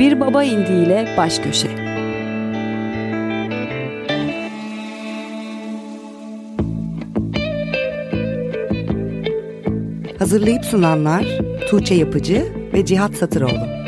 Bir Baba indiğiyle Baş Köşe. Hazırlayıp sunanlar Tuğçe Yapıcı ve Cihat Satıroğlu.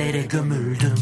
Hayallere gömüldüm.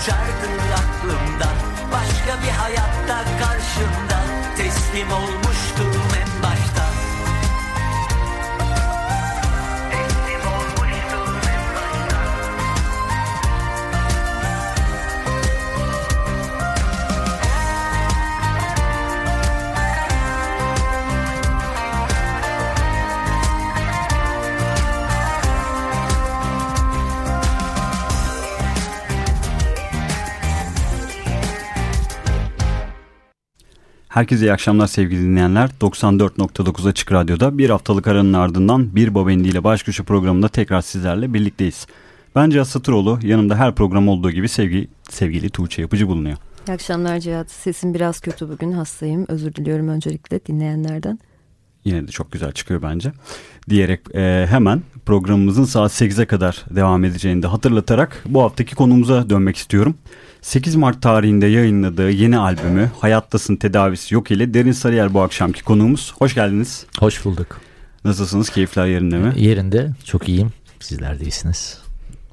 uçardın aklımdan. Başka bir hayatta karşımda teslim olmuş Herkese iyi akşamlar sevgili dinleyenler. 94.9 Açık Radyo'da bir haftalık aranın ardından Bir Babendi ile Baş Köşe programında tekrar sizlerle birlikteyiz. Ben Cihat Satıroğlu, yanımda her program olduğu gibi sevgi, sevgili Tuğçe Yapıcı bulunuyor. İyi akşamlar Cihat. Sesim biraz kötü bugün, hastayım. Özür diliyorum öncelikle dinleyenlerden. Yine de çok güzel çıkıyor bence. Diyerek e, hemen programımızın saat 8'e kadar devam edeceğini de hatırlatarak bu haftaki konumuza dönmek istiyorum. 8 Mart tarihinde yayınladığı yeni albümü Hayattasın Tedavisi Yok ile Derin Sarıyer bu akşamki konuğumuz. Hoş geldiniz. Hoş bulduk. Nasılsınız? Keyifler yerinde mi? Yerinde. Çok iyiyim. Sizler de iyisiniz.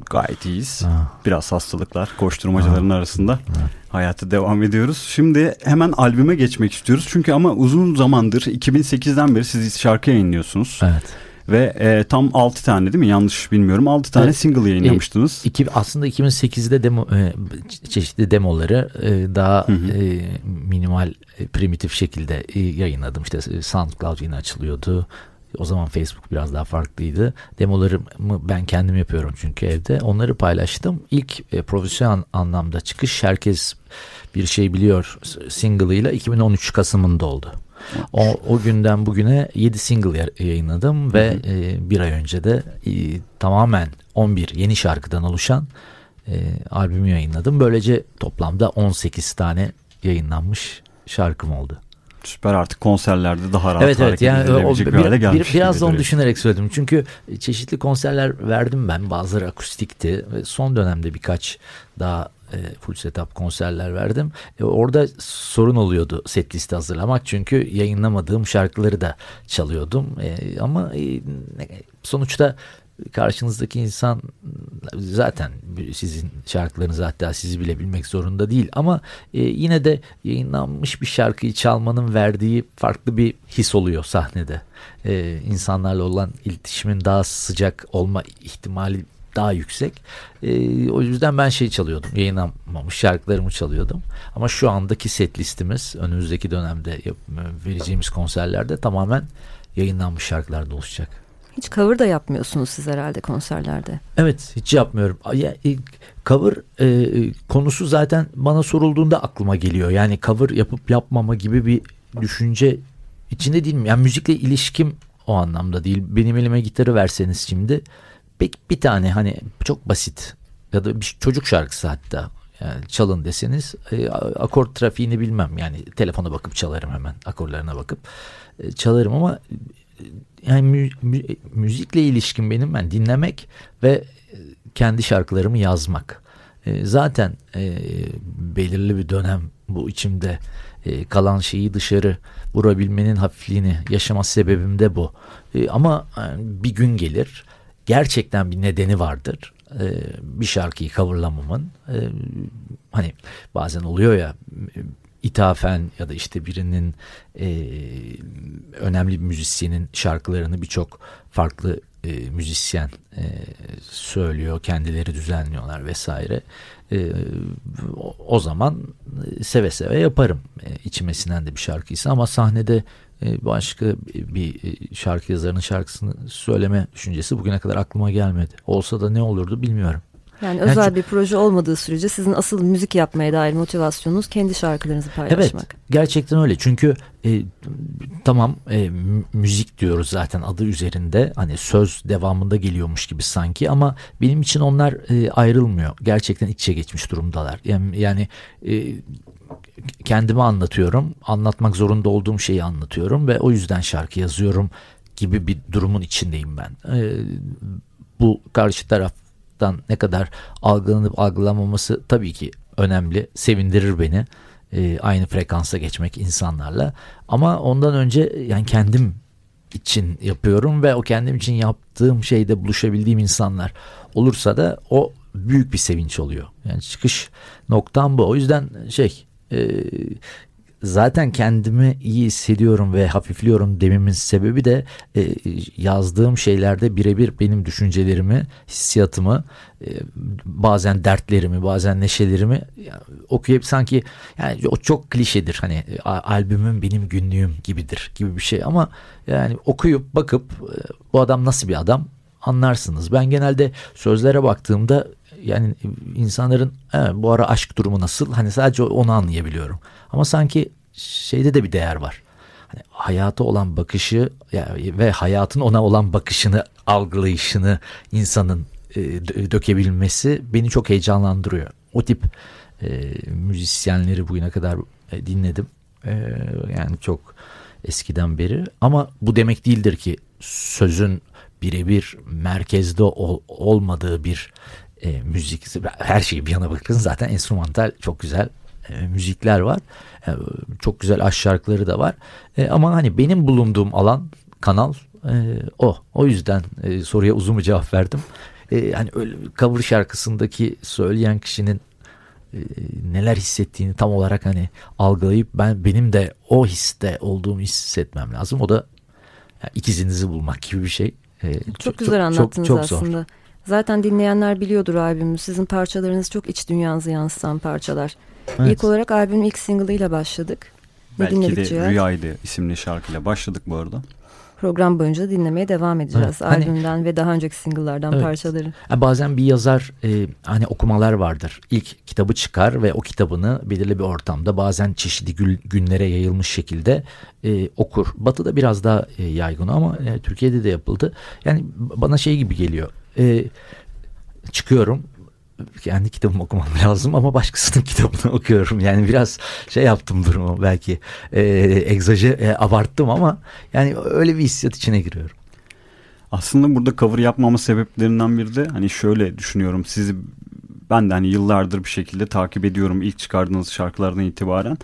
Gayet iyiyiz. Ha. Biraz hastalıklar koşturmacaların ha. arasında ha. hayatı devam ediyoruz. Şimdi hemen albüme geçmek istiyoruz. Çünkü ama uzun zamandır 2008'den beri siz şarkı yayınlıyorsunuz. Evet. Ve e, tam 6 tane değil mi? Yanlış bilmiyorum. 6 tane evet. single yayınlamıştınız. E, iki, aslında 2008'de demo e, çeşitli demoları e, daha hı hı. E, minimal e, primitif şekilde e, yayınladım. İşte e, SoundCloud yine açılıyordu. O zaman Facebook biraz daha farklıydı. Demolarımı ben kendim yapıyorum çünkü evde. Onları paylaştım. İlk e, profesyonel anlamda çıkış herkes bir şey biliyor single ile 2013 Kasım'ında oldu. O, o günden bugüne 7 single yayınladım ve e, bir ay önce de e, tamamen 11 yeni şarkıdan oluşan e, albümü yayınladım. Böylece toplamda 18 tane yayınlanmış şarkım oldu. Süper artık konserlerde daha rahat evet, evet, yani edilebilecek o, bir, bir hale gelmiş. Bir, biraz da onu düşünerek söyledim. Çünkü çeşitli konserler verdim ben. Bazıları akustikti. Ve son dönemde birkaç daha e, full setup konserler verdim. E, orada sorun oluyordu set listi hazırlamak. Çünkü yayınlamadığım şarkıları da çalıyordum. E, ama e, sonuçta karşınızdaki insan zaten sizin şarkılarınızı hatta sizi bile bilmek zorunda değil ama e, yine de yayınlanmış bir şarkıyı çalmanın verdiği farklı bir his oluyor sahnede. E, insanlarla olan iletişimin daha sıcak olma ihtimali daha yüksek. E, o yüzden ben şey çalıyordum. Yayınlanmamış şarkılarımı çalıyordum. Ama şu andaki set listimiz önümüzdeki dönemde vereceğimiz konserlerde tamamen yayınlanmış şarkılarda oluşacak. Hiç cover da yapmıyorsunuz siz herhalde konserlerde. Evet hiç yapmıyorum. Ya, cover e, konusu zaten bana sorulduğunda aklıma geliyor. Yani cover yapıp yapmama gibi bir düşünce içinde değilim. Yani müzikle ilişkim o anlamda değil. Benim elime gitarı verseniz şimdi pek bir tane hani çok basit ya da bir çocuk şarkısı hatta yani çalın deseniz e, akor trafiğini bilmem yani telefona bakıp çalarım hemen akorlarına bakıp e, çalarım ama yani mü, mü, müzikle ilişkin benim ben dinlemek ve kendi şarkılarımı yazmak. E, zaten e, belirli bir dönem bu içimde e, kalan şeyi dışarı vurabilmenin hafifliğini yaşama sebebim de bu. E, ama yani bir gün gelir gerçekten bir nedeni vardır. E, bir şarkıyı coverlamamın e, hani bazen oluyor ya ithafen ya da işte birinin e, önemli bir müzisyenin şarkılarını birçok farklı e, müzisyen e, söylüyor, kendileri düzenliyorlar vesaire. E, o, o zaman seve seve yaparım e, içime sinen de bir şarkıysa ama sahnede e, başka bir şarkı yazarının şarkısını söyleme düşüncesi bugüne kadar aklıma gelmedi. Olsa da ne olurdu bilmiyorum. Yani özel yani, bir proje olmadığı sürece sizin asıl müzik yapmaya dair motivasyonunuz kendi şarkılarınızı paylaşmak. Evet gerçekten öyle çünkü e, tamam e, müzik diyoruz zaten adı üzerinde hani söz devamında geliyormuş gibi sanki ama benim için onlar e, ayrılmıyor. Gerçekten içe geçmiş durumdalar. Yani, yani e, kendimi anlatıyorum anlatmak zorunda olduğum şeyi anlatıyorum ve o yüzden şarkı yazıyorum gibi bir durumun içindeyim ben. E, bu karşı taraf taraftan ne kadar algılanıp algılamaması tabii ki önemli. Sevindirir beni. E, aynı frekansa geçmek insanlarla. Ama ondan önce yani kendim için yapıyorum ve o kendim için yaptığım şeyde buluşabildiğim insanlar olursa da o büyük bir sevinç oluyor. Yani çıkış noktam bu. O yüzden şey e, zaten kendimi iyi hissediyorum ve hafifliyorum dememin sebebi de e, yazdığım şeylerde birebir benim düşüncelerimi, hissiyatımı, e, bazen dertlerimi, bazen neşelerimi yani, okuyup sanki yani o çok klişedir. Hani albümüm benim günlüğüm gibidir gibi bir şey ama yani okuyup bakıp e, bu adam nasıl bir adam anlarsınız. Ben genelde sözlere baktığımda yani insanların bu ara aşk durumu nasıl hani sadece onu anlayabiliyorum. Ama sanki şeyde de bir değer var. Hani hayata olan bakışı yani ve hayatın ona olan bakışını algılayışını insanın e, dökebilmesi beni çok heyecanlandırıyor. O tip e, müzisyenleri bugüne kadar e, dinledim. E, yani çok eskiden beri ama bu demek değildir ki sözün birebir merkezde ol, olmadığı bir e, müzik her şeyi bir yana bakın zaten enstrümantal çok güzel e, müzikler var. E, çok güzel aşk şarkıları da var. E, ama hani benim bulunduğum alan kanal e, o. O yüzden e, soruya uzun bir cevap verdim. E, hani öyle cover şarkısındaki söyleyen kişinin e, neler hissettiğini tam olarak hani algılayıp ben benim de o histe olduğumu hissetmem lazım. O da yani ikizinizi bulmak gibi bir şey. E, çok, çok güzel anlattınız çok, çok aslında. Zor. Zaten dinleyenler biliyordur albümü. Sizin parçalarınız çok iç dünyanızı yansıtan parçalar. Evet. İlk olarak albümün ilk single'ıyla başladık. Ne Belki de Cihat? Rüyaydı isimli şarkıyla başladık bu arada. program boyunca dinlemeye devam edeceğiz. Evet, hani, Albümden ve daha önceki single'lardan evet. parçaları. Bazen bir yazar e, hani okumalar vardır. İlk kitabı çıkar ve o kitabını belirli bir ortamda bazen çeşitli gün, günlere yayılmış şekilde e, okur. Batı'da biraz daha e, yaygın ama e, Türkiye'de de yapıldı. Yani bana şey gibi geliyor. E, çıkıyorum kendi kitabımı okumam lazım ama başkasının kitabını okuyorum. Yani biraz şey yaptım durumu belki e, egzaje e, abarttım ama yani öyle bir hissiyat içine giriyorum. Aslında burada cover yapmama sebeplerinden biri de hani şöyle düşünüyorum sizi ben de hani yıllardır bir şekilde takip ediyorum ilk çıkardığınız şarkılardan itibaren.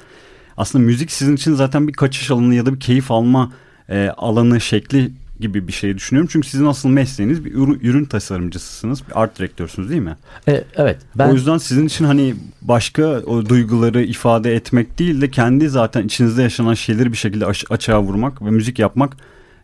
Aslında müzik sizin için zaten bir kaçış alanı ya da bir keyif alma e, alanı şekli gibi bir şey düşünüyorum. Çünkü sizin asıl mesleğiniz bir ürün, ürün tasarımcısısınız. Bir art direktörsünüz değil mi? E, evet. Ben... O yüzden sizin için hani başka o duyguları ifade etmek değil de kendi zaten içinizde yaşanan şeyleri bir şekilde açığa vurmak ve müzik yapmak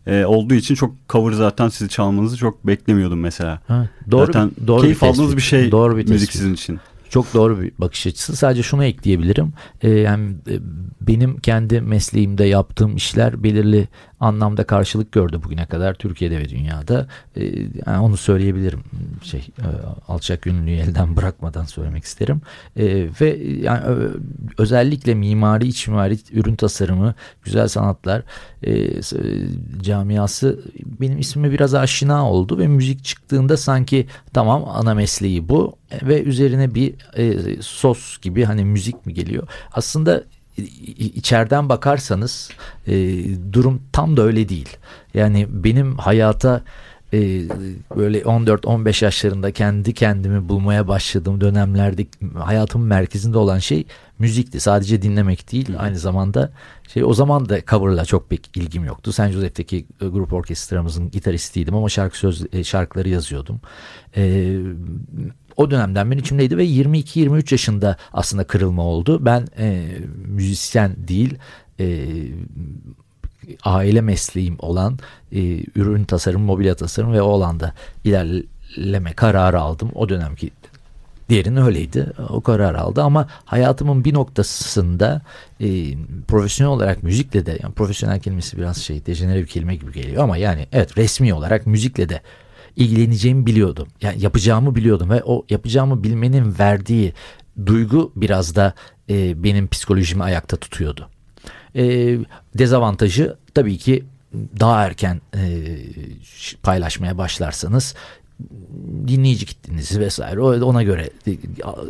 e, olduğu için çok cover zaten sizi çalmanızı çok beklemiyordum mesela. Ha, doğru, zaten doğru keyif bir aldığınız bir şey doğru bir müzik sizin için. Çok doğru bir bakış açısı. Sadece şunu ekleyebilirim. Ee, yani e, benim kendi mesleğimde yaptığım işler belirli anlamda karşılık gördü bugüne kadar Türkiye'de ve dünyada. Ee, yani onu söyleyebilirim. Şey e, alçak gönüllüyü elden bırakmadan söylemek isterim. Ee, ve yani özellikle mimari, iç mimari, ürün tasarımı, güzel sanatlar e, camiası benim ismime biraz aşina oldu ve müzik çıktığında sanki tamam ana mesleği bu ve üzerine bir e, sos gibi hani müzik mi geliyor? Aslında içeriden bakarsanız e, durum tam da öyle değil. Yani benim hayata e, böyle 14-15 yaşlarında kendi kendimi bulmaya başladığım dönemlerde hayatımın merkezinde olan şey müzikti. Sadece dinlemek değil aynı zamanda şey o zaman da coverla çok pek ilgim yoktu. San Jose'deki e, grup orkestramızın gitaristiydim ama şarkı söz e, şarkıları yazıyordum. E, o dönemden beri içimdeydi ve 22-23 yaşında aslında kırılma oldu. Ben e, müzisyen değil e, aile mesleğim olan e, ürün tasarım, mobilya tasarım ve o alanda ilerleme kararı aldım. O dönemki Diğerinin öyleydi. O karar aldı ama hayatımın bir noktasında e, profesyonel olarak müzikle de yani profesyonel kelimesi biraz şey dejenere bir kelime gibi geliyor ama yani evet resmi olarak müzikle de ilgileneceğimi biliyordum. Yani yapacağımı biliyordum ve o yapacağımı bilmenin verdiği duygu biraz da e, benim psikolojimi ayakta tutuyordu. E, dezavantajı tabii ki daha erken e, paylaşmaya başlarsanız dinleyici kitlenizi vesaire ona göre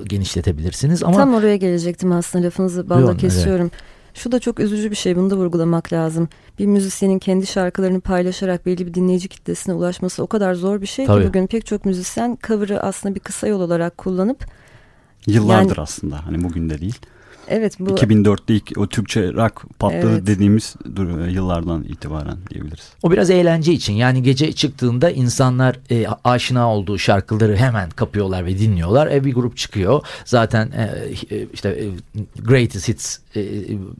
genişletebilirsiniz ama tam oraya gelecektim aslında lafınızı balla kesiyorum. Evet. Şu da çok üzücü bir şey bunu da vurgulamak lazım. Bir müzisyenin kendi şarkılarını paylaşarak belli bir dinleyici kitlesine ulaşması o kadar zor bir şey Tabii. ki bugün pek çok müzisyen cover'ı aslında bir kısa yol olarak kullanıp Yıllardır yani, aslında hani bugün de değil. Evet bu 2004'te ilk o Türkçe rock patladı evet. dediğimiz yıllardan itibaren diyebiliriz. O biraz eğlence için yani gece çıktığında insanlar e, aşina olduğu şarkıları hemen kapıyorlar ve dinliyorlar. E, bir grup çıkıyor zaten e, e işte e, Greatest Hits e,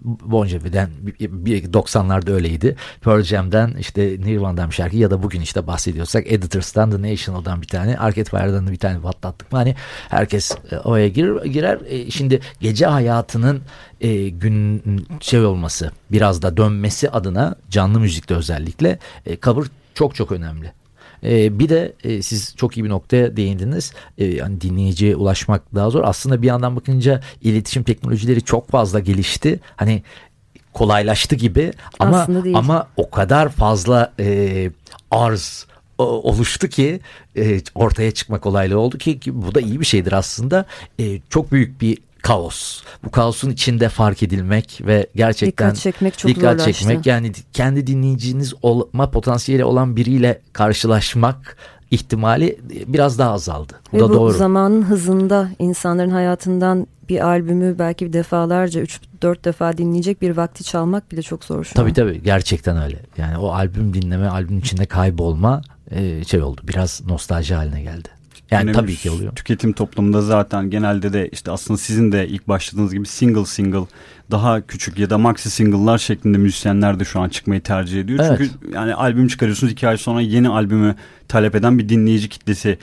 Bon Jovi'den 90'larda öyleydi. Pearl Jam'den işte Nirvana'dan bir şarkı ya da bugün işte bahsediyorsak Editors'tan The National'dan bir tane Arcade Fire'dan da bir tane patlattık mı hani herkes e, oraya girer. girer. E, şimdi gece hayatının e, gün şey olması biraz da dönmesi adına canlı müzikte özellikle e, cover çok çok önemli. E, bir de e, siz çok iyi bir noktaya değindiniz. E, yani dinleyiciye ulaşmak daha zor. Aslında bir yandan bakınca iletişim teknolojileri çok fazla gelişti. Hani kolaylaştı gibi ama ama o kadar fazla e, arz oluştu ki e, ortaya çıkma kolaylığı oldu ki, ki bu da iyi bir şeydir aslında. E, çok büyük bir kaos. Bu kaosun içinde fark edilmek ve gerçekten dikkat çekmek çok dikkat çekmek yani kendi dinleyiciniz olma potansiyeli olan biriyle karşılaşmak ihtimali biraz daha azaldı. Bu ve da bu doğru. zamanın hızında insanların hayatından bir albümü belki bir defalarca 3-4 defa dinleyecek bir vakti çalmak bile çok zor şu tabii, an. Tabii tabii gerçekten öyle. Yani o albüm dinleme, albüm içinde kaybolma şey oldu. Biraz nostalji haline geldi. Yani Günümüz tabii ki oluyor. Tüketim toplumunda zaten genelde de işte aslında sizin de ilk başladığınız gibi single single daha küçük ya da maxi single'lar şeklinde müzisyenler de şu an çıkmayı tercih ediyor. Evet. Çünkü yani albüm çıkarıyorsunuz iki ay sonra yeni albümü talep eden bir dinleyici kitlesi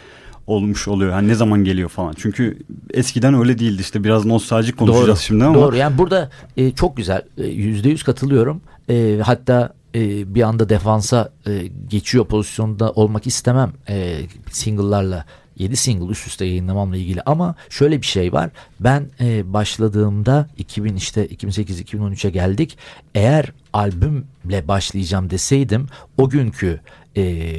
olmuş oluyor. Yani ne zaman geliyor falan. Çünkü eskiden öyle değildi işte biraz nostaljik konuşacağız Doğru. şimdi ama. Doğru yani burada e, çok güzel e, yüzde yüz katılıyorum. E, hatta e, bir anda defansa e, geçiyor pozisyonda olmak istemem e, single'larla 7 single üst üste yayınlamamla ilgili ama şöyle bir şey var. Ben e, başladığımda 2000 işte 2008-2013'e geldik. Eğer albümle başlayacağım deseydim o günkü e,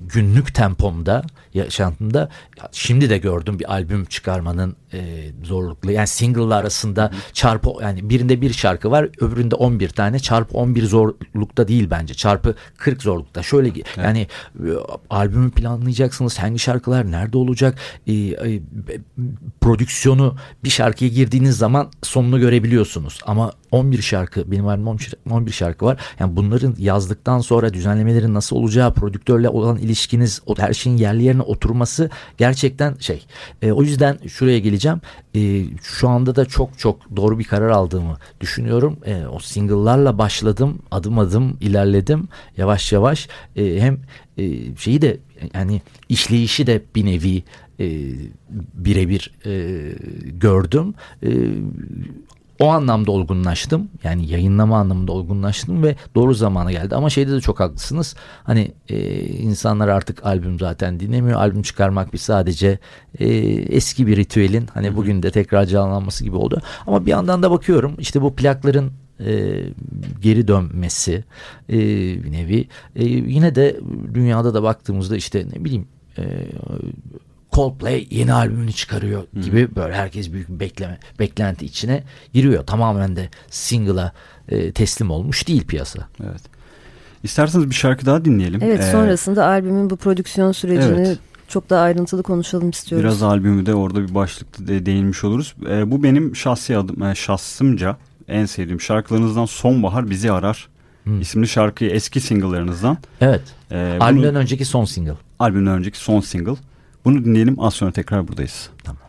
günlük tempomda yaşantımda şimdi de gördüm bir albüm çıkarmanın e, zorluklu. Yani single'lar arasında çarpı yani birinde bir şarkı var öbüründe 11 tane çarpı 11 zorlukta değil bence. Çarpı 40 zorlukta. Şöyle evet. yani e, albümü planlayacaksınız. Hangi şarkılar nerede olacak? E, e, prodüksiyonu bir şarkıya girdiğiniz zaman sonunu görebiliyorsunuz. Ama 11 şarkı benim albümüm 11 şarkı var. Yani bunların yazdıktan sonra düzenlemelerin nasıl olacağı, prodüktörle olan ilişkiniz, o her şeyin yerli yerine oturması gerçekten şey. E, o yüzden şuraya geleceğim. E, şu anda da çok çok doğru bir karar aldığımı düşünüyorum. E, o single'larla başladım, adım adım ilerledim, yavaş yavaş. E, hem e, şeyi de yani işleyişi de bir nevi e, birebir e, gördüm. E, o anlamda olgunlaştım. Yani yayınlama anlamında olgunlaştım ve doğru zamana geldi. Ama şeyde de çok haklısınız. Hani e, insanlar artık albüm zaten dinlemiyor. Albüm çıkarmak bir sadece e, eski bir ritüelin hani bugün de tekrar canlanması gibi oldu. Ama bir yandan da bakıyorum işte bu plakların e, geri dönmesi e, bir nevi e, yine de dünyada da baktığımızda işte ne bileyim e, Coldplay yeni albümünü çıkarıyor gibi hmm. böyle herkes büyük bir bekleme beklenti içine giriyor. Tamamen de single'a e, teslim olmuş değil piyasa. Evet. İsterseniz bir şarkı daha dinleyelim. Evet ee, sonrasında albümün bu prodüksiyon sürecini evet. çok daha ayrıntılı konuşalım istiyoruz. Biraz albümü de orada bir başlıkta de değinmiş oluruz. Ee, bu benim şahsi adım, yani şahsımca en sevdiğim şarkılarınızdan Sonbahar Bizi Arar hmm. isimli şarkıyı eski single'larınızdan. Evet. Ee, albümden bunu, önceki son single. Albümden önceki son single. Bunu dinleyelim az sonra tekrar buradayız. Tamam.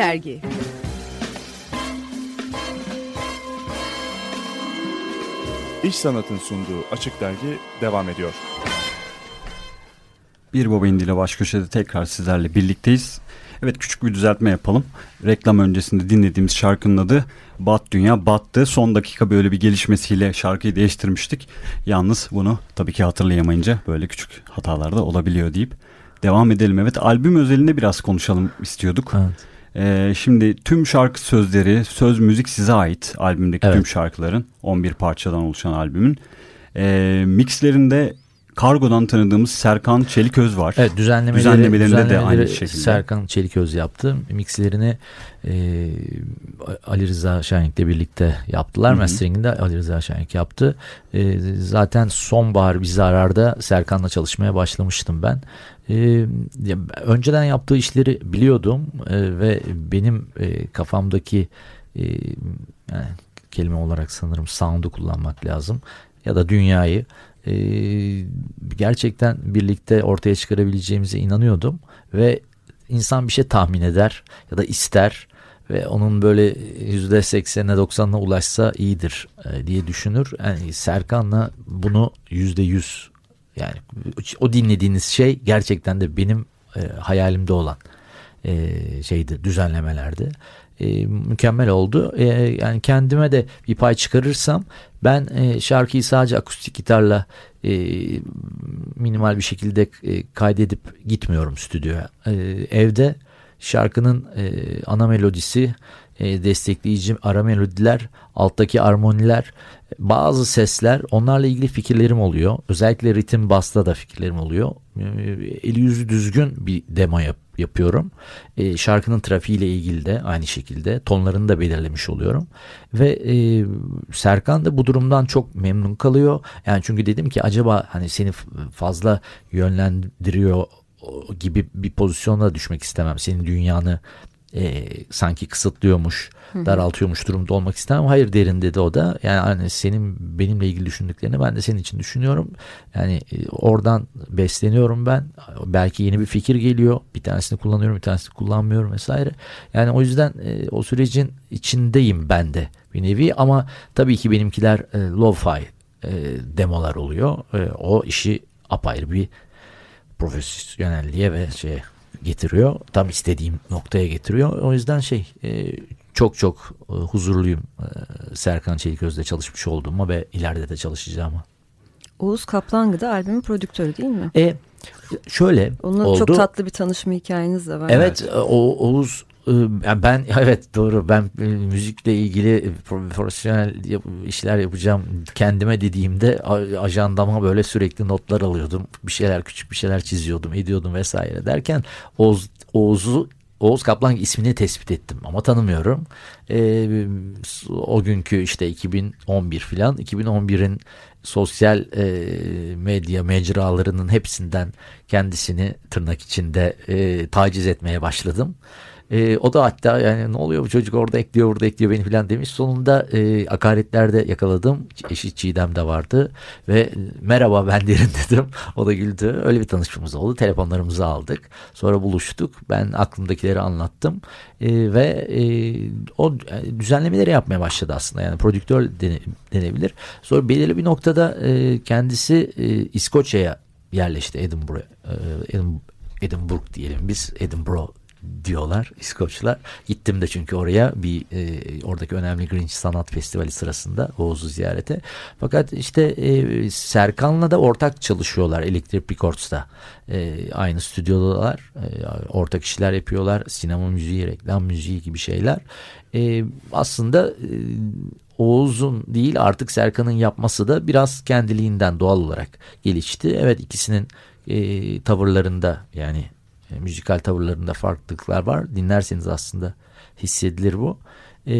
Dergi İş Sanat'ın sunduğu Açık Dergi devam ediyor. Bir Baba İndi ile baş köşede tekrar sizlerle birlikteyiz. Evet küçük bir düzeltme yapalım. Reklam öncesinde dinlediğimiz şarkının adı Bat Dünya Battı. Son dakika böyle bir gelişmesiyle şarkıyı değiştirmiştik. Yalnız bunu tabii ki hatırlayamayınca böyle küçük hatalar da olabiliyor deyip devam edelim. Evet albüm özelinde biraz konuşalım istiyorduk. Evet. Ee, şimdi tüm şarkı sözleri, söz müzik size ait albümdeki evet. tüm şarkıların 11 parçadan oluşan albümün. Ee, mixlerinde Kargo'dan tanıdığımız Serkan Çeliköz var. Evet düzenlemeleri, düzenlemelerinde düzenlemeleri de aynı şekilde. Serkan Çeliköz yaptı. Mixlerini e, Ali Rıza Şenlik'le birlikte yaptılar. Mastering'inde Ali Rıza Şenlik yaptı. E, zaten sonbahar bir zararda Serkan'la çalışmaya başlamıştım ben. E, önceden yaptığı işleri biliyordum e, ve benim e, kafamdaki e, yani kelime olarak sanırım sound'u kullanmak lazım ya da dünyayı e, gerçekten birlikte ortaya çıkarabileceğimize inanıyordum ve insan bir şey tahmin eder ya da ister ve onun böyle yüzde seksene doksanına ulaşsa iyidir e, diye düşünür. Yani Serkan'la bunu yüzde yüz yani o dinlediğiniz şey gerçekten de benim e, hayalimde olan e, şeydi düzenlemelerdi e, mükemmel oldu. E, yani kendime de bir pay çıkarırsam ben e, şarkıyı sadece akustik gitarla e, minimal bir şekilde e, kaydedip gitmiyorum stüdyoya. E, evde şarkının e, ana melodisi, e, destekleyici ara melodiler, alttaki armoniler, bazı sesler onlarla ilgili fikirlerim oluyor. Özellikle ritim basta da fikirlerim oluyor. E, eli yüzü düzgün bir demo yap, yapıyorum. E, şarkının trafiğiyle ilgili de aynı şekilde tonlarını da belirlemiş oluyorum. Ve e, Serkan da bu durumdan çok memnun kalıyor. Yani çünkü dedim ki acaba hani seni fazla yönlendiriyor gibi bir pozisyona düşmek istemem. Senin dünyanı e, sanki kısıtlıyormuş, daraltıyormuş durumda olmak istemem. Hayır derin dedi o da. Yani hani senin benimle ilgili düşündüklerini ben de senin için düşünüyorum. Yani e, oradan besleniyorum ben. Belki yeni bir fikir geliyor. Bir tanesini kullanıyorum, bir tanesini kullanmıyorum vesaire. Yani o yüzden e, o sürecin içindeyim ben de bir nevi ama tabii ki benimkiler e, lo-fi e, demolar oluyor. E, o işi apayrı bir profesyonelliğe ve şey getiriyor. Tam istediğim noktaya getiriyor. O yüzden şey e, çok çok e, huzurluyum e, Serkan Çeliköz'le çalışmış olduğuma ve ileride de çalışacağıma. Oğuz Kaplangı da albümün prodüktörü değil mi? E, şöyle Onun oldu. çok tatlı bir tanışma hikayeniz de var. Evet. o Oğuz ben evet doğru ben müzikle ilgili profesyonel işler yapacağım kendime dediğimde ajandama böyle sürekli notlar alıyordum bir şeyler küçük bir şeyler çiziyordum ediyordum vesaire derken Oğuz, Oğuz'u Oğuz Kaplan ismini tespit ettim ama tanımıyorum. Ee, o günkü işte 2011 filan 2011'in sosyal e, medya mecralarının hepsinden kendisini tırnak içinde e, taciz etmeye başladım. E, o da hatta yani ne oluyor bu çocuk orada ekliyor burada ekliyor beni falan demiş. Sonunda e, akaretlerde yakaladım. Eşit Çiğdem de vardı ve merhaba ben derin dedim. O da güldü. Öyle bir tanışmamız oldu. Telefonlarımızı aldık. Sonra buluştuk. Ben aklımdakileri anlattım. E, ve e, o düzenlemeleri yapmaya başladı aslında. Yani prodüktör dene, denebilir. Sonra belirli bir noktada e, kendisi e, İskoçya'ya yerleşti Edinburgh, e, Edinburgh diyelim biz Edinburgh diyorlar İskoçlar. Gittim de çünkü oraya bir e, oradaki önemli Grinch Sanat Festivali sırasında Oğuz'u ziyarete. Fakat işte e, Serkan'la da ortak çalışıyorlar Electric Records'ta. E, aynı stüdyodalar. E, ortak işler yapıyorlar. Sinema müziği, reklam müziği gibi şeyler. E, aslında e, Oğuz'un değil artık Serkan'ın yapması da biraz kendiliğinden doğal olarak gelişti. Evet ikisinin e, tavırlarında yani e, müzikal tavırlarında farklılıklar var. Dinlerseniz aslında hissedilir bu. E,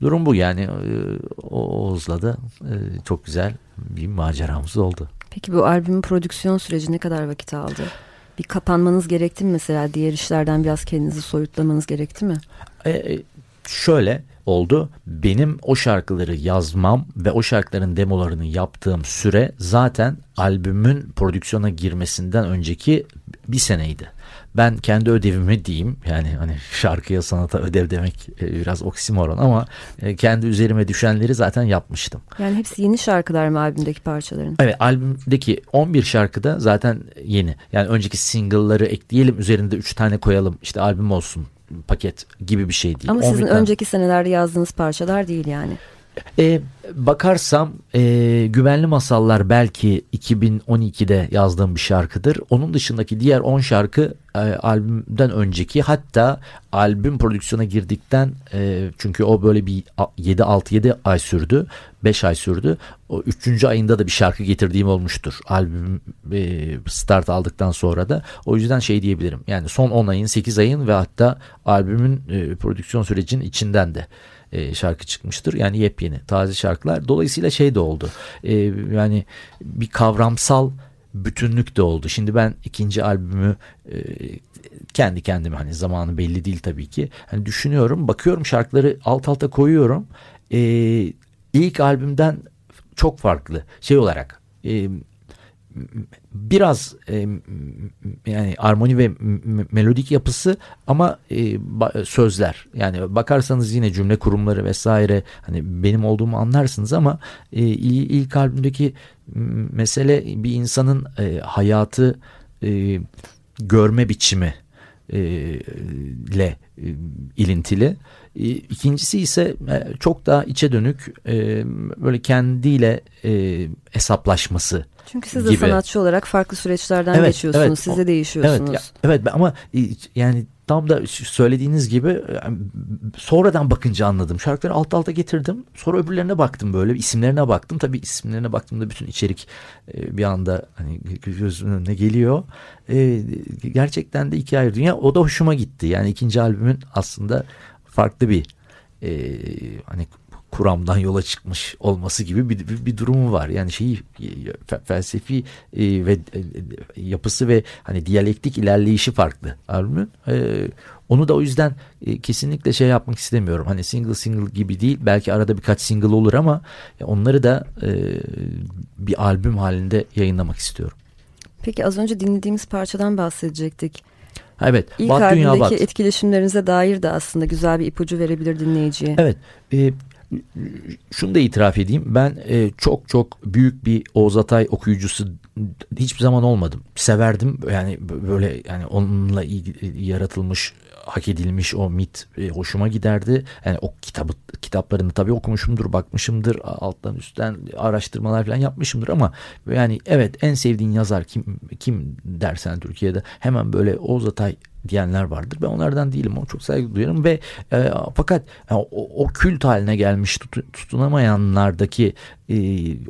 durum bu yani e, Oğuz'la da e, çok güzel bir maceramız oldu. Peki bu albümün prodüksiyon süreci ne kadar vakit aldı? Bir kapanmanız gerekti mi mesela diğer işlerden biraz kendinizi soyutlamanız gerekti mi? E, e şöyle oldu. Benim o şarkıları yazmam ve o şarkıların demolarını yaptığım süre zaten albümün prodüksiyona girmesinden önceki bir seneydi. Ben kendi ödevimi diyeyim yani hani şarkıya sanata ödev demek e, biraz oksimoron ama e, kendi üzerime düşenleri zaten yapmıştım. Yani hepsi yeni şarkılar mı albümdeki parçaların? Evet albümdeki 11 şarkıda zaten yeni. Yani önceki single'ları ekleyelim üzerinde 3 tane koyalım işte albüm olsun paket gibi bir şey değil. Ama sizin önceki senelerde yazdığınız parçalar değil yani. E, bakarsam e, Güvenli Masallar belki 2012'de yazdığım bir şarkıdır. Onun dışındaki diğer 10 şarkı e, albümden önceki hatta albüm prodüksiyona girdikten e, çünkü o böyle bir 7-6-7 ay sürdü. 5 ay sürdü. O 3. ayında da bir şarkı getirdiğim olmuştur. Albüm e, start aldıktan sonra da. O yüzden şey diyebilirim. Yani son 10 ayın 8 ayın ve hatta albümün e, prodüksiyon sürecinin içinden de e, şarkı çıkmıştır. Yani yepyeni taze şarkılar. Dolayısıyla şey de oldu. E, yani bir kavramsal bütünlük de oldu. Şimdi ben ikinci albümü e, kendi kendime hani zamanı belli değil tabii ki. Hani düşünüyorum, bakıyorum şarkıları alt alta koyuyorum. E, ilk albümden çok farklı şey olarak. E, biraz e, yani armoni ve melodik yapısı ama e, sözler yani bakarsanız yine cümle kurumları vesaire hani benim olduğumu anlarsınız ama e, ilk albümdeki mesele bir insanın e, hayatı e, görme biçimi e, ile e, ilintili. E, ikincisi ise e, çok daha içe dönük e, böyle kendiyle e, hesaplaşması çünkü siz de gibi. sanatçı olarak farklı süreçlerden evet, geçiyorsunuz. Evet, siz de değişiyorsunuz. Evet, ya, evet ama yani tam da söylediğiniz gibi sonradan bakınca anladım. Şarkıları alt alta getirdim. Sonra öbürlerine baktım böyle isimlerine baktım. Tabii isimlerine baktığımda bütün içerik e, bir anda hani gözümün önüne geliyor. E, gerçekten de iki ayrı dünya. O da hoşuma gitti. Yani ikinci albümün aslında farklı bir e, hani kuramdan yola çıkmış olması gibi bir, bir, bir durumu var. Yani şeyi felsefi e, ve e, yapısı ve hani diyalektik ilerleyişi farklı albümün. E, onu da o yüzden e, kesinlikle şey yapmak istemiyorum. Hani single single gibi değil. Belki arada birkaç single olur ama onları da e, bir albüm halinde yayınlamak istiyorum. Peki az önce dinlediğimiz parçadan bahsedecektik. Evet. İlk Bat Bat. etkileşimlerinize dair de aslında güzel bir ipucu verebilir dinleyiciye. Evet. E, şunu da itiraf edeyim. Ben e, çok çok büyük bir Oğuz Atay okuyucusu hiçbir zaman olmadım. Severdim yani böyle yani onunla yaratılmış hak edilmiş o mit e, hoşuma giderdi. Yani o kitabı kitaplarını tabii okumuşumdur, bakmışımdır, alttan üstten araştırmalar falan yapmışımdır ama yani evet en sevdiğin yazar kim kim dersen Türkiye'de hemen böyle Oğuz Atay diyenler vardır. Ben onlardan değilim. Onu çok saygı duyuyorum ve e, fakat yani o, o kült haline gelmiş tut, tutunamayanlardaki e,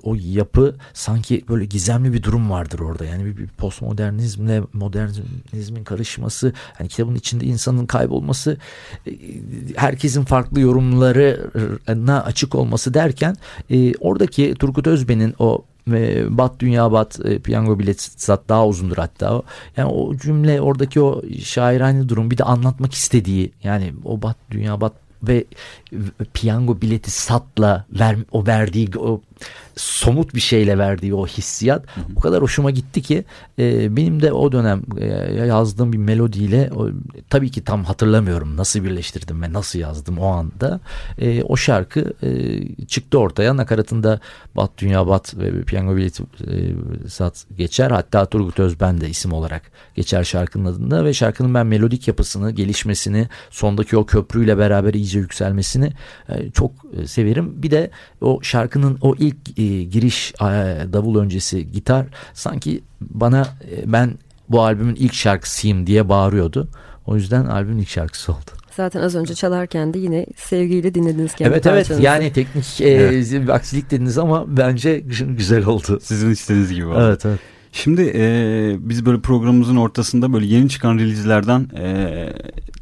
o yapı sanki böyle gizemli bir durum vardır orada. Yani bir, bir postmodernizmle modernizmin karışması, yani kitabın içinde insanın kaybolması, e, herkesin farklı yorumlarına açık olması derken e, oradaki Turgut Özben'in o Bat Dünya Bat e, piyango bileti sat daha uzundur hatta. Yani o cümle oradaki o şairane durum bir de anlatmak istediği yani o Bat Dünya Bat ve piyango bileti satla ver, o verdiği o somut bir şeyle verdiği o hissiyat hı hı. o kadar hoşuma gitti ki e, benim de o dönem e, yazdığım bir melodiyle o, tabii ki tam hatırlamıyorum nasıl birleştirdim ve nasıl yazdım o anda. E, o şarkı e, çıktı ortaya. Nakaratında Bat Dünya Bat ve Piyango Bileti e, Sat geçer. Hatta Turgut Özben de isim olarak geçer şarkının adında ve şarkının ben melodik yapısını gelişmesini sondaki o köprüyle beraber iyice yükselmesini e, çok e, severim bir de o şarkının o ilk e, giriş e, davul öncesi gitar sanki bana e, ben bu albümün ilk şarkısıyım diye bağırıyordu. O yüzden albümün ilk şarkısı oldu. Zaten az önce çalarken de yine sevgiyle dinlediniz kendi Evet parçanızı. evet yani teknik e, evet. aksilik dediniz ama bence güzel oldu. Sizin istediğiniz gibi oldu. Evet evet. Şimdi e, biz böyle programımızın ortasında böyle yeni çıkan release'lerden e,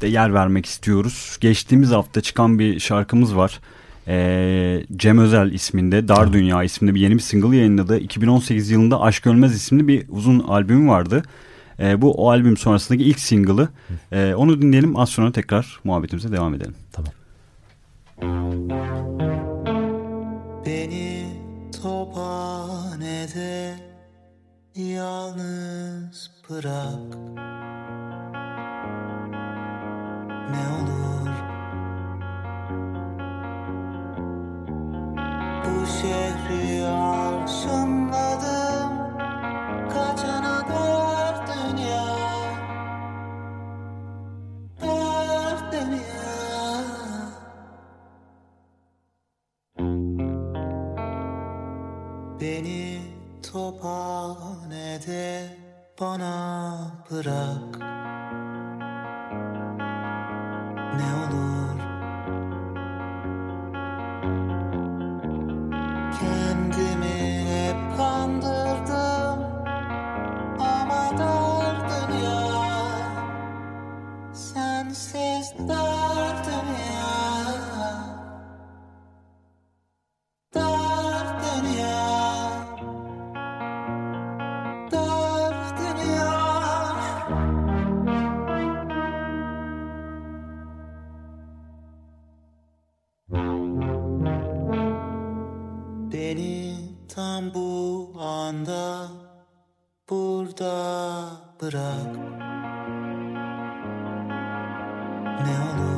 de yer vermek istiyoruz. Geçtiğimiz hafta çıkan bir şarkımız var. E, Cem Özel isminde Dar Dünya isminde bir yeni bir single yayınladı. 2018 yılında Aşk Ölmez isimli bir uzun albümü vardı. E, bu o albüm sonrasındaki ilk single'ı. E, onu dinleyelim az sonra tekrar muhabbetimize devam edelim. Tamam. Beni tophanede yalnız bırak. Ne olur. Bu şehri alsınladı tophanede bana bırak. bırak. Ne olur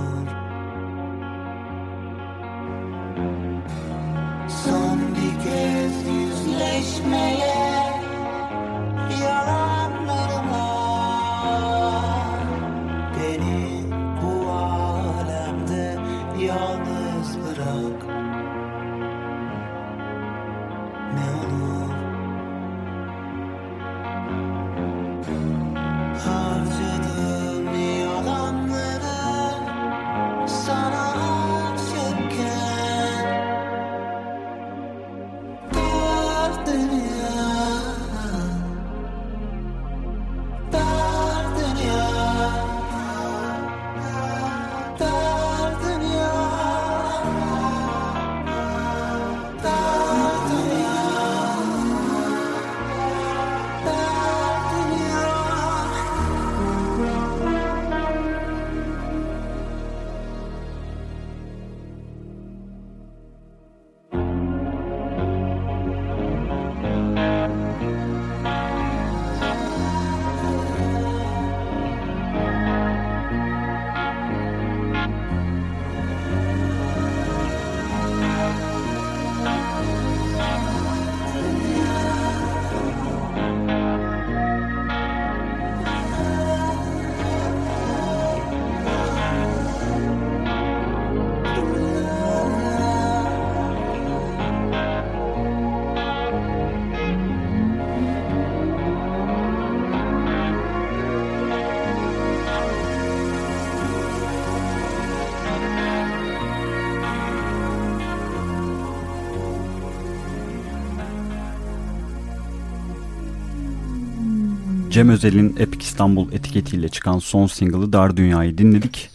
Cem Özel'in Epic İstanbul etiketiyle çıkan son single'ı Dar Dünya'yı dinledik.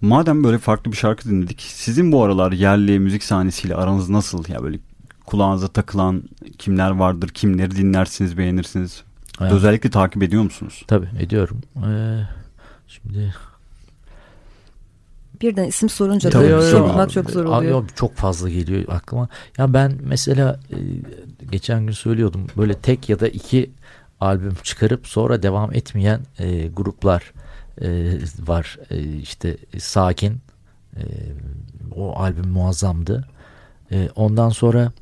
Madem böyle farklı bir şarkı dinledik, sizin bu aralar yerli müzik sahnesiyle aranız nasıl? Ya böyle kulağınıza takılan kimler vardır, kimleri dinlersiniz, beğenirsiniz? Evet. Özellikle takip ediyor musunuz? Tabii ediyorum. Ee, şimdi birden isim sorunca Tabii, da sormak çok zor oluyor. Çok fazla geliyor aklıma. Ya ben mesela e, geçen gün söylüyordum böyle tek ya da iki albüm çıkarıp sonra devam etmeyen e, gruplar e, var. E, işte Sakin e, o albüm muazzamdı. E, ondan sonra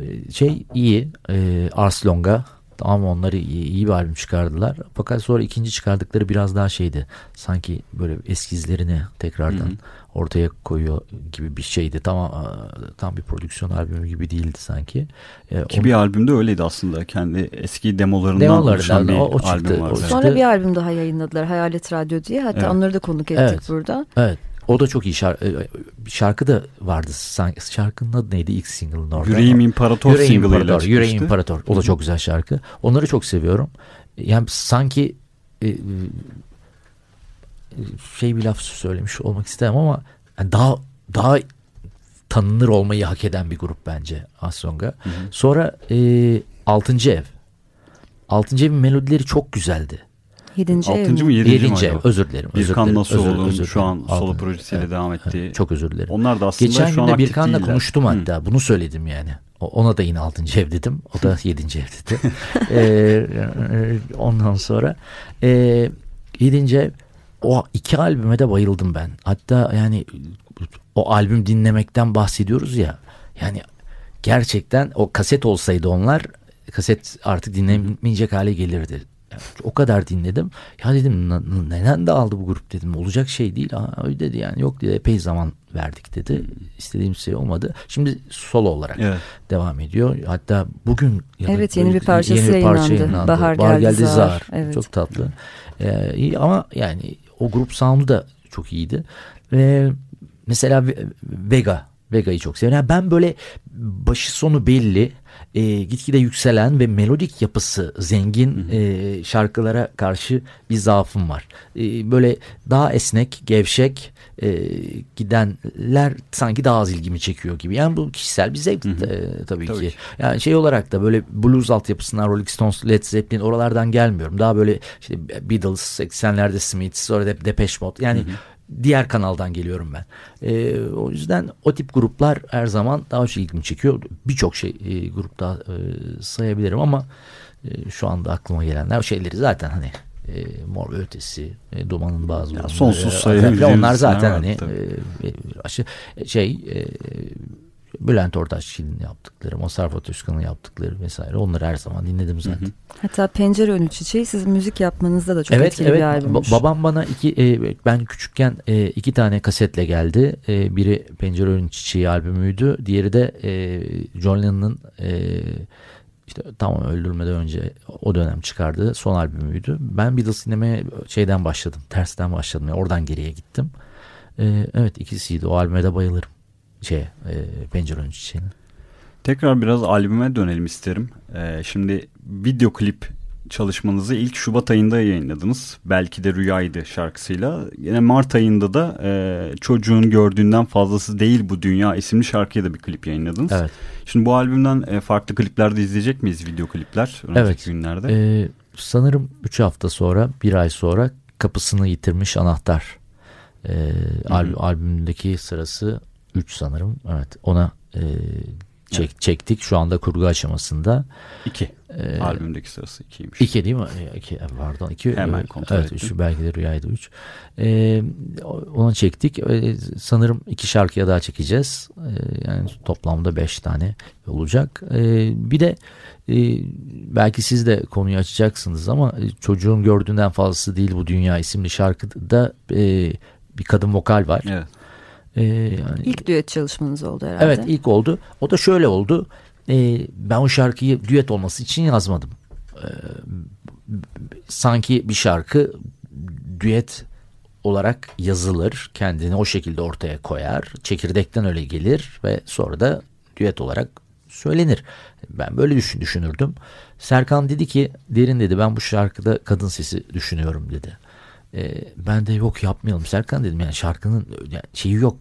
e, şey iyi e, Ars Longa Tamam onları iyi, iyi bir albüm çıkardılar. Fakat sonra ikinci çıkardıkları biraz daha şeydi. Sanki böyle eskizlerini tekrardan Hı-hı. Ortaya koyuyor gibi bir şeydi. Tam tam bir prodüksiyon albümü gibi değildi sanki. Ee, Ki onu... bir albümde öyleydi aslında. Kendi eski demolarından, demolarından oluşan bir o, o çıktı, albüm vardı. Sonra bir albüm daha yayınladılar. Hayalet Radyo diye. Hatta evet. onları da konuk ettik evet. burada. Evet. O da çok iyi şarkı. E, şarkı da vardı. Şarkının adı neydi ilk single'ın orada? Yüreğim İmparator Yüreğim İmparator, Yüreğim İmparator. O da çok güzel şarkı. Onları çok seviyorum. Yani sanki e, şey bir laf söylemiş olmak istemem ama yani daha daha tanınır olmayı hak eden bir grup bence Asonga. Sonra e, Altıncı Ev. Altıncı Ev'in melodileri çok güzeldi. Yedinci ev Altıncı mı yedinci, yedinci mi? Ev. Özür dilerim. Özür Birkan dilerim. Nasuoğlu'nun özür, şu an Altın. solo projesiyle evet. devam ettiği. Çok özür dilerim. Onlar da aslında Geçen şu an günde Birkan'la konuştum hatta. Hı. Bunu söyledim yani. Ona da yine altıncı ev dedim. O da yedinci ev dedi. ee, ondan sonra e, yedinci ev o iki albüme de bayıldım ben. Hatta yani o albüm dinlemekten bahsediyoruz ya. Yani gerçekten o kaset olsaydı onlar kaset artık dinlemeyecek hale gelirdi. Yani o kadar dinledim. Ya dedim neden dağıldı bu grup dedim. Olacak şey değil. Aa, öyle dedi yani yok dedi epey zaman verdik dedi. İstediğim şey olmadı. Şimdi solo olarak evet. devam ediyor. Hatta bugün Evet yeni bir parçası yeni bir parça yayınlandı. yayınlandı. Bahar, Bahar geldi, geldi Zar. Evet. Çok tatlı. Ee, ama yani o grup sound'u da çok iyiydi. Ve mesela Vega Vega'yı çok seviyorum. Yani ben böyle başı sonu belli, e, gitgide yükselen ve melodik yapısı zengin e, şarkılara karşı bir zaafım var. E, böyle daha esnek, gevşek e, gidenler sanki daha az ilgimi çekiyor gibi. Yani bu kişisel bir zevk e, tabii, tabii ki. Yani şey olarak da böyle blues altyapısından Rolling Stones, Led Zeppelin oralardan gelmiyorum. Daha böyle işte Beatles, 80'lerde Smiths, sonra Depeche Mode yani... Hı hı diğer kanaldan geliyorum ben. E, o yüzden o tip gruplar her zaman daha çok ilgimi çekiyor. Birçok şey e, grupta e, sayabilirim ama e, şu anda aklıma gelenler şeyleri zaten hani e, mor ve ötesi, e, dumanın bazı ya, sonsuz sayılabileceğimiz onlar zaten hani e, aşı, şey e, Bülent Ortaçgil'in yaptıkları, Mazhar Özkan'ın yaptıkları vesaire onları her zaman dinledim zaten. Hı hı. Hatta Pencere Önü Çiçeği sizin müzik yapmanızda da çok evet, etkili evet. bir albümmüş. babam bana iki, e, ben küçükken e, iki tane kasetle geldi. E, biri Pencere Önü Çiçeği albümüydü. Diğeri de e, John Lennon'ın e, işte tamam öldürmeden önce o dönem çıkardığı son albümüydü. Ben Beatles dinlemeye şeyden başladım. Tersten başladım. Yani oradan geriye gittim. E, evet ikisiydi. O albüme de bayılırım şey e, pencerenin çiçeğine. Tekrar biraz albüme dönelim isterim. Ee, şimdi video klip çalışmanızı ilk Şubat ayında yayınladınız. Belki de Rüyaydı şarkısıyla. Yine Mart ayında da e, çocuğun gördüğünden fazlası değil bu dünya isimli şarkıya da bir klip yayınladınız. Evet. Şimdi bu albümden e, farklı kliplerde izleyecek miyiz video klipler önümüzdeki evet. günlerde? Ee, sanırım 3 hafta sonra bir ay sonra kapısını yitirmiş anahtar. Ee, al, albümdeki sırası 3 sanırım. Evet ona e, çek, evet. çektik. Şu anda kurgu aşamasında. 2. Ee, Albümdeki sırası 2'ymiş. 2 değil mi? 2 pardon. 2. Hemen kontrol evet, ettim. Üç, belki de rüyaydı 3. Ee, onu çektik. Ee, sanırım iki şarkıya daha çekeceğiz. Ee, yani toplamda 5 tane olacak. Ee, bir de e, belki siz de konuyu açacaksınız ama çocuğun gördüğünden fazlası değil bu dünya isimli şarkıda e, bir kadın vokal var. Evet. Ee, yani, ilk düet çalışmanız oldu herhalde. Evet ilk oldu. O da şöyle oldu. Ee, ben o şarkıyı düet olması için yazmadım. Ee, sanki bir şarkı düet olarak yazılır. Kendini o şekilde ortaya koyar. Çekirdekten öyle gelir ve sonra da düet olarak söylenir. Ben böyle düşün, düşünürdüm. Serkan dedi ki derin dedi ben bu şarkıda kadın sesi düşünüyorum dedi. E, ben de yok yapmayalım Serkan dedim yani şarkının yani şeyi yok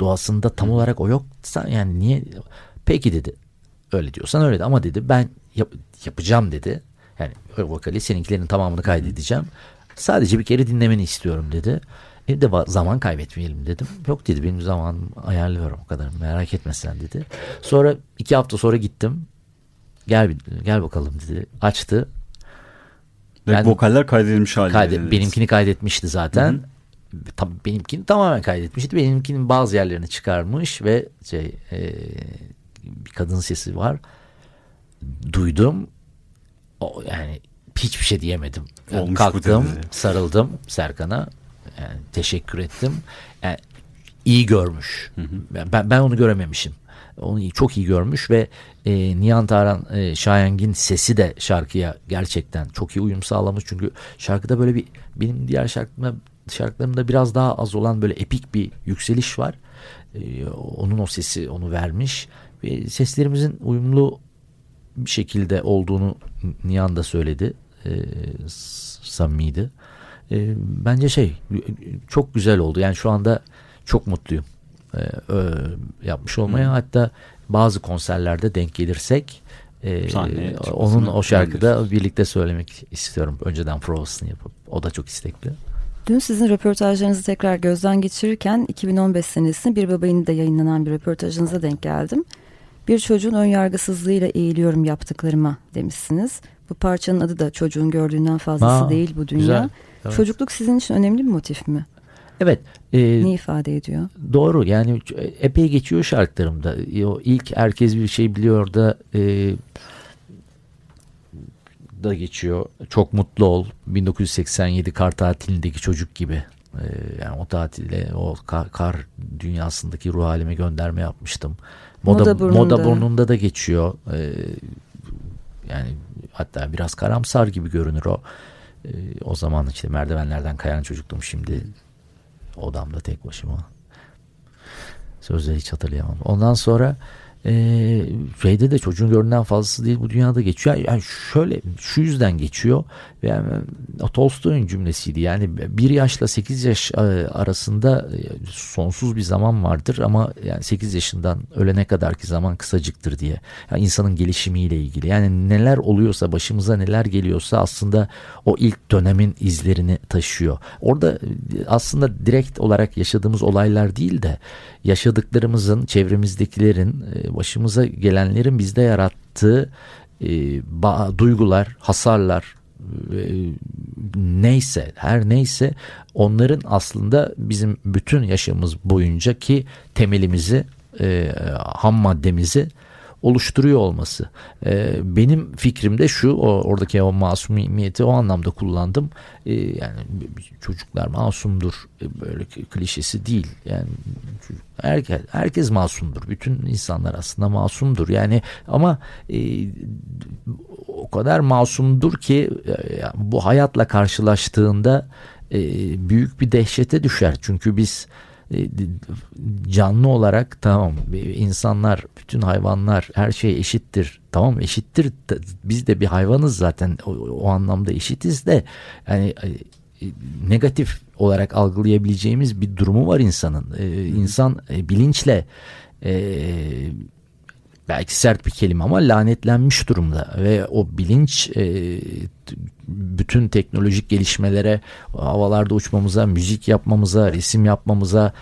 doğasında tam olarak o yok yani niye peki dedi öyle diyorsan öyle de ama dedi ben yap, yapacağım dedi yani vokali seninkilerin tamamını kaydedeceğim sadece bir kere dinlemeni istiyorum dedi e de zaman kaybetmeyelim dedim. Yok dedi benim zamanım ayarlıyorum o kadar merak etme sen dedi. Sonra iki hafta sonra gittim. Gel gel bakalım dedi. Açtı. Ben, vokaller kaydedilmiş halde. Kaydet, benimkini kaydetmişti zaten. Hı-hı. Tabii benimkini tamamen kaydetmişti. Benimkinin bazı yerlerini çıkarmış ve şey e, bir kadın sesi var. Duydum. O, yani hiçbir şey diyemedim. Yani kalktım, sarıldım Serkan'a. Yani teşekkür ettim. Yani iyi görmüş. Hı hı. Ben ben onu görememişim onu çok iyi görmüş ve e, Nihan Taran e, Şayengin sesi de şarkıya gerçekten çok iyi uyum sağlamış. Çünkü şarkıda böyle bir benim diğer şarkıma, şarkılarımda biraz daha az olan böyle epik bir yükseliş var. E, onun o sesi onu vermiş ve seslerimizin uyumlu bir şekilde olduğunu Nihan da söyledi. E, samimiydi. E, bence şey çok güzel oldu. Yani şu anda çok mutluyum yapmış olmaya. Hı. Hatta bazı konserlerde denk gelirsek e, onun o şarkıda birlikte söylemek istiyorum. Önceden provasını yapıp. O da çok istekli. Dün sizin röportajlarınızı tekrar gözden geçirirken 2015 senesinde Bir Babayını da yayınlanan bir röportajınıza denk geldim. Bir çocuğun ön yargısızlığıyla eğiliyorum yaptıklarıma demişsiniz. Bu parçanın adı da çocuğun gördüğünden fazlası Aa, değil bu dünya. Güzel, evet. Çocukluk sizin için önemli bir motif mi? Evet. E, ne ifade ediyor? Doğru yani epey geçiyor şarkılarımda. O ilk herkes bir şey biliyor da e, da geçiyor. Çok mutlu ol. 1987 kar tatilindeki çocuk gibi. E, yani o tatilde o kar, kar dünyasındaki ruh halime gönderme yapmıştım. Moda, moda, burnunda. moda burnunda da geçiyor. E, yani hatta biraz karamsar gibi görünür o. E, o zaman işte merdivenlerden kayan çocuktum şimdi odamda tek başıma. Sözleri hiç hatırlayamam. Ondan sonra e, şeyde de çocuğun görünen fazlası değil bu dünyada geçiyor. Yani şöyle şu yüzden geçiyor. Yani Tolstoy'un cümlesiydi. Yani bir yaşla sekiz yaş e, arasında e, sonsuz bir zaman vardır ama yani sekiz yaşından ölene kadarki zaman kısacıktır diye. Yani insanın gelişimiyle ilgili. Yani neler oluyorsa başımıza neler geliyorsa aslında o ilk dönemin izlerini taşıyor. Orada e, aslında direkt olarak yaşadığımız olaylar değil de yaşadıklarımızın, çevremizdekilerin, başımıza gelenlerin bizde yarattığı duygular, hasarlar, neyse her neyse onların aslında bizim bütün yaşamımız boyunca ki temelimizi e, ham maddemizi oluşturuyor olması. E, benim fikrim de şu o, oradaki o masumiyeti o anlamda kullandım. E, yani çocuklar masumdur e, böyle klişesi değil. Yani herkes, herkes masumdur. Bütün insanlar aslında masumdur. Yani ama e, o kadar masumdur ki e, bu hayatla karşılaştığında e, büyük bir dehşete düşer. Çünkü biz canlı olarak tamam insanlar bütün hayvanlar her şey eşittir. Tamam eşittir. Biz de bir hayvanız zaten. O, o anlamda eşitiz de yani e, negatif olarak algılayabileceğimiz bir durumu var insanın. Ee, insan e, bilinçle e, belki sert bir kelime ama lanetlenmiş durumda. Ve o bilinç e, bütün teknolojik gelişmelere havalarda uçmamıza, müzik yapmamıza, resim yapmamıza,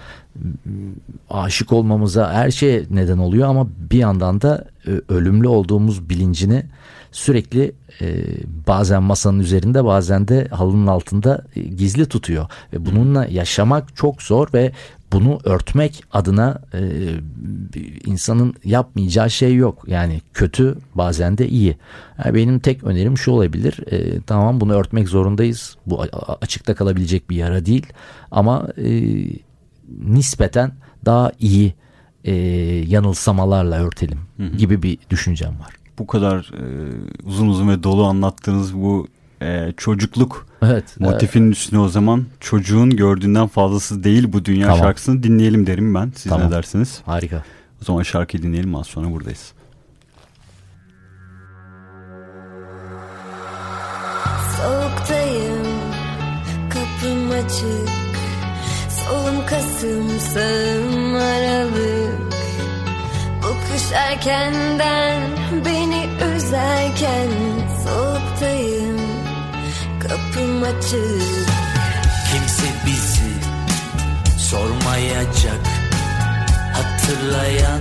aşık olmamıza her şeye neden oluyor. Ama bir yandan da e, ölümlü olduğumuz bilincini sürekli e, bazen masanın üzerinde bazen de halının altında e, gizli tutuyor. Ve bununla yaşamak çok zor ve bunu örtmek adına e, insanın yapmayacağı şey yok. Yani kötü bazen de iyi. Yani benim tek önerim şu olabilir. E, tamam bunu örtmek zorundayız. Bu açıkta kalabilecek bir yara değil. Ama e, nispeten daha iyi e, yanılsamalarla örtelim gibi bir düşüncem var. Bu kadar e, uzun uzun ve dolu anlattığınız bu e, çocukluk evet, motifinin evet. üstüne o zaman çocuğun gördüğünden fazlası değil bu dünya tamam. şarkısını dinleyelim derim ben. Siz tamam. ne dersiniz? Harika. O zaman şarkıyı dinleyelim az sonra buradayız. Soğuktayım kapım açık Solum Kasım sağım Aralık Bu kış erkenden beni üzerken kapım açık. Kimse bizi sormayacak. Hatırlayan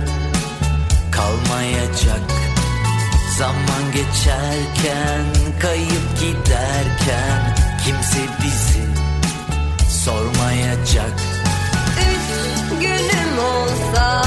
kalmayacak. Zaman geçerken kayıp giderken Kimse bizi sormayacak. Üç günüm olsa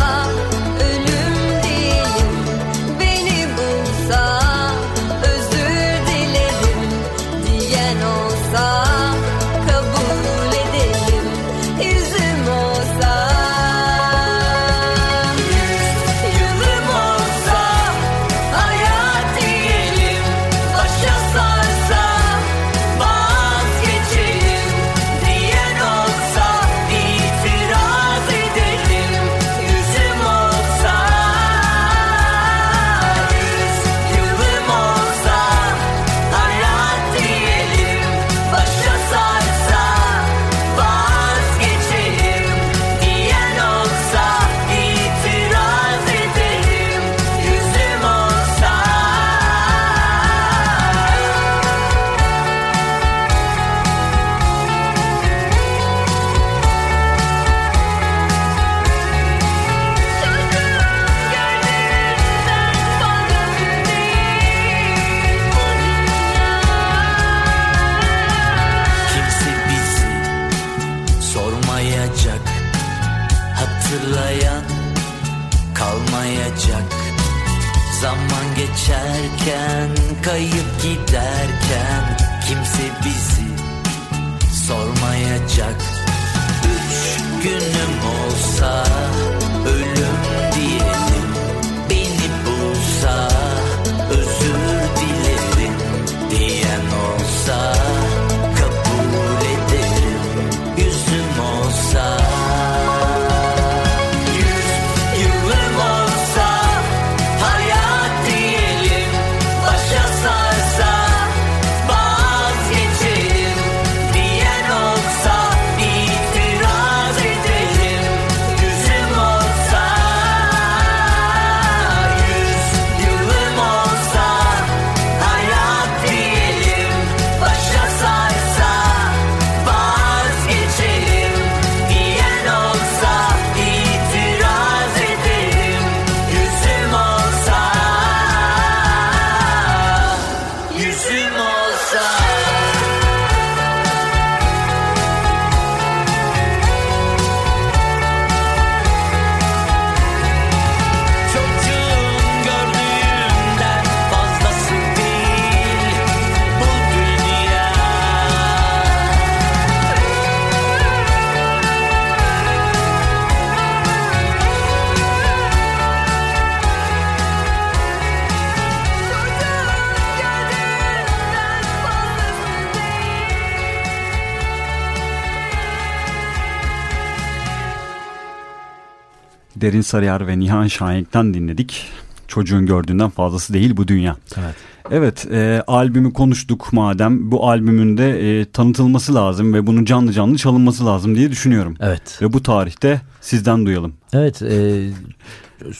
Derin Sarıyer ve Nihan Şahenk'ten dinledik. Çocuğun gördüğünden fazlası değil bu dünya. Evet. Evet e, albümü konuştuk madem bu albümün de e, tanıtılması lazım ve bunun canlı canlı çalınması lazım diye düşünüyorum. Evet. Ve bu tarihte sizden duyalım. Evet. E,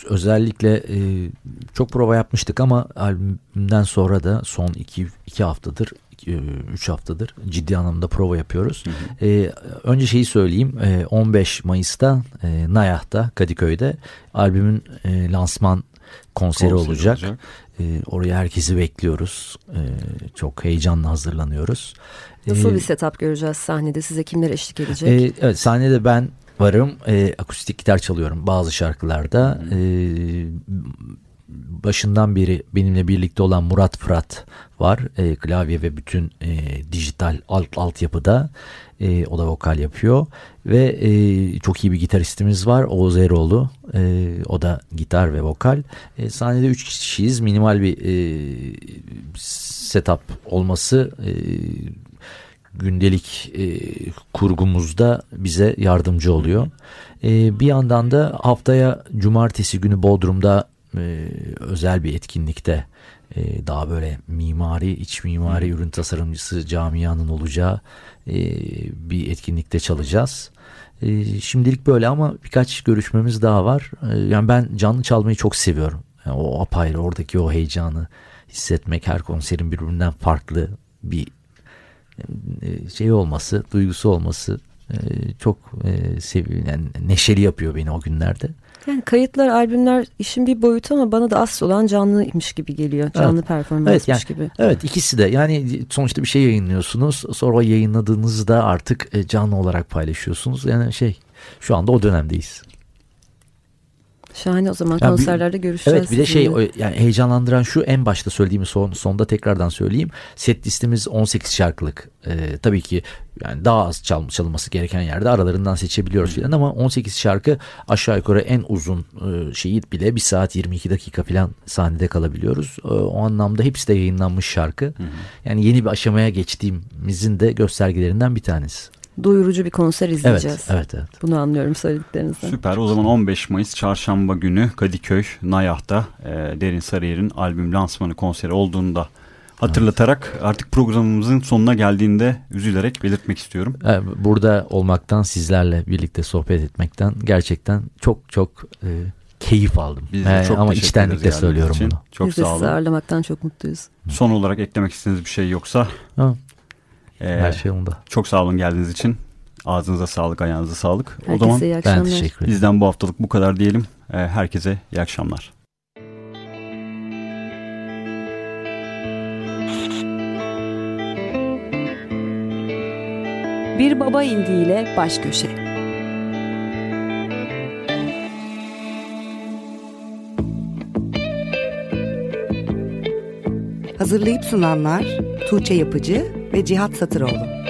özellikle e, çok prova yapmıştık ama albümden sonra da son iki, iki haftadır iki, üç haftadır ciddi anlamda prova yapıyoruz. Hı hı. E, önce şeyi söyleyeyim. E, 15 Mayıs'ta e, Nayah'ta Kadıköy'de albümün e, lansman konseri, konseri olacak. olacak. E, oraya herkesi bekliyoruz. E, çok heyecanla hazırlanıyoruz. Nasıl bir setup göreceğiz sahnede? Size kimler eşlik edecek? E, evet sahnede ben varım. E, akustik gitar çalıyorum bazı şarkılarda. E, başından beri benimle birlikte olan Murat Fırat var. E, klavye ve bütün e, dijital alt altyapıda. E, o da vokal yapıyor. Ve e, çok iyi bir gitaristimiz var. Oğuz Eroğlu. E, o da gitar ve vokal. E, sahnede üç kişiyiz. Minimal bir e, setup olması... E, gündelik e, kurgumuzda bize yardımcı oluyor. E, bir yandan da haftaya cumartesi günü Bodrum'da e, özel bir etkinlikte e, daha böyle mimari, iç mimari hmm. ürün tasarımcısı camianın olacağı e, bir etkinlikte çalacağız. E, şimdilik böyle ama birkaç görüşmemiz daha var. E, yani ben canlı çalmayı çok seviyorum. Yani o apayrı oradaki o heyecanı hissetmek her konserin birbirinden farklı bir şey olması, duygusu olması çok seviyorum. Yani neşeli yapıyor beni o günlerde. Yani kayıtlar, albümler işin bir boyutu ama bana da asıl olan canlıymış gibi geliyor. Canlı evet. performansmış evet, yani, gibi. Evet ikisi de yani sonuçta bir şey yayınlıyorsunuz. Sonra yayınladığınızda artık canlı olarak paylaşıyorsunuz. Yani şey şu anda o dönemdeyiz. Şahane o zaman ya konserlerde bir, görüşeceğiz. Evet bir de şey yani heyecanlandıran şu en başta söylediğimi son, sonda tekrardan söyleyeyim. Set listemiz 18 şarkılık. Ee, tabii ki yani daha az çal, çalınması gereken yerde aralarından seçebiliyoruz filan ama 18 şarkı aşağı yukarı en uzun e, şeyi bile 1 saat 22 dakika filan sahnede kalabiliyoruz. E, o anlamda hepsi de yayınlanmış şarkı. Hı hı. Yani yeni bir aşamaya geçtiğimizin de göstergelerinden bir tanesi doyurucu bir konser izleyeceğiz. Evet, evet, evet. Bunu anlıyorum söylediklerinizden. Süper. O zaman 15 Mayıs Çarşamba günü Kadıköy Nayah'ta e, Derin Sarıyer'in albüm lansmanı konseri olduğunu da hatırlatarak evet. artık programımızın sonuna geldiğinde üzülerek belirtmek istiyorum. Burada olmaktan sizlerle birlikte sohbet etmekten gerçekten çok çok e, keyif aldım. Biz de çok ama içtenlikle söylüyorum için. bunu. Çok Biz de sağ olun. sizi ağırlamaktan çok mutluyuz. Son olarak eklemek istediğiniz bir şey yoksa? Ha. Ee, Her şey onda. Çok sağ olun geldiğiniz için. Ağzınıza sağlık, ayağınıza sağlık. Herkese o zaman iyi akşamlar. ben teşekkür ederim. Bizden bu haftalık bu kadar diyelim. Ee, herkese iyi akşamlar. Bir Baba İndi ile Baş Köşe. Hazırlayıp sunanlar Tuğçe Yapıcı ve Cihat Satıroğlu.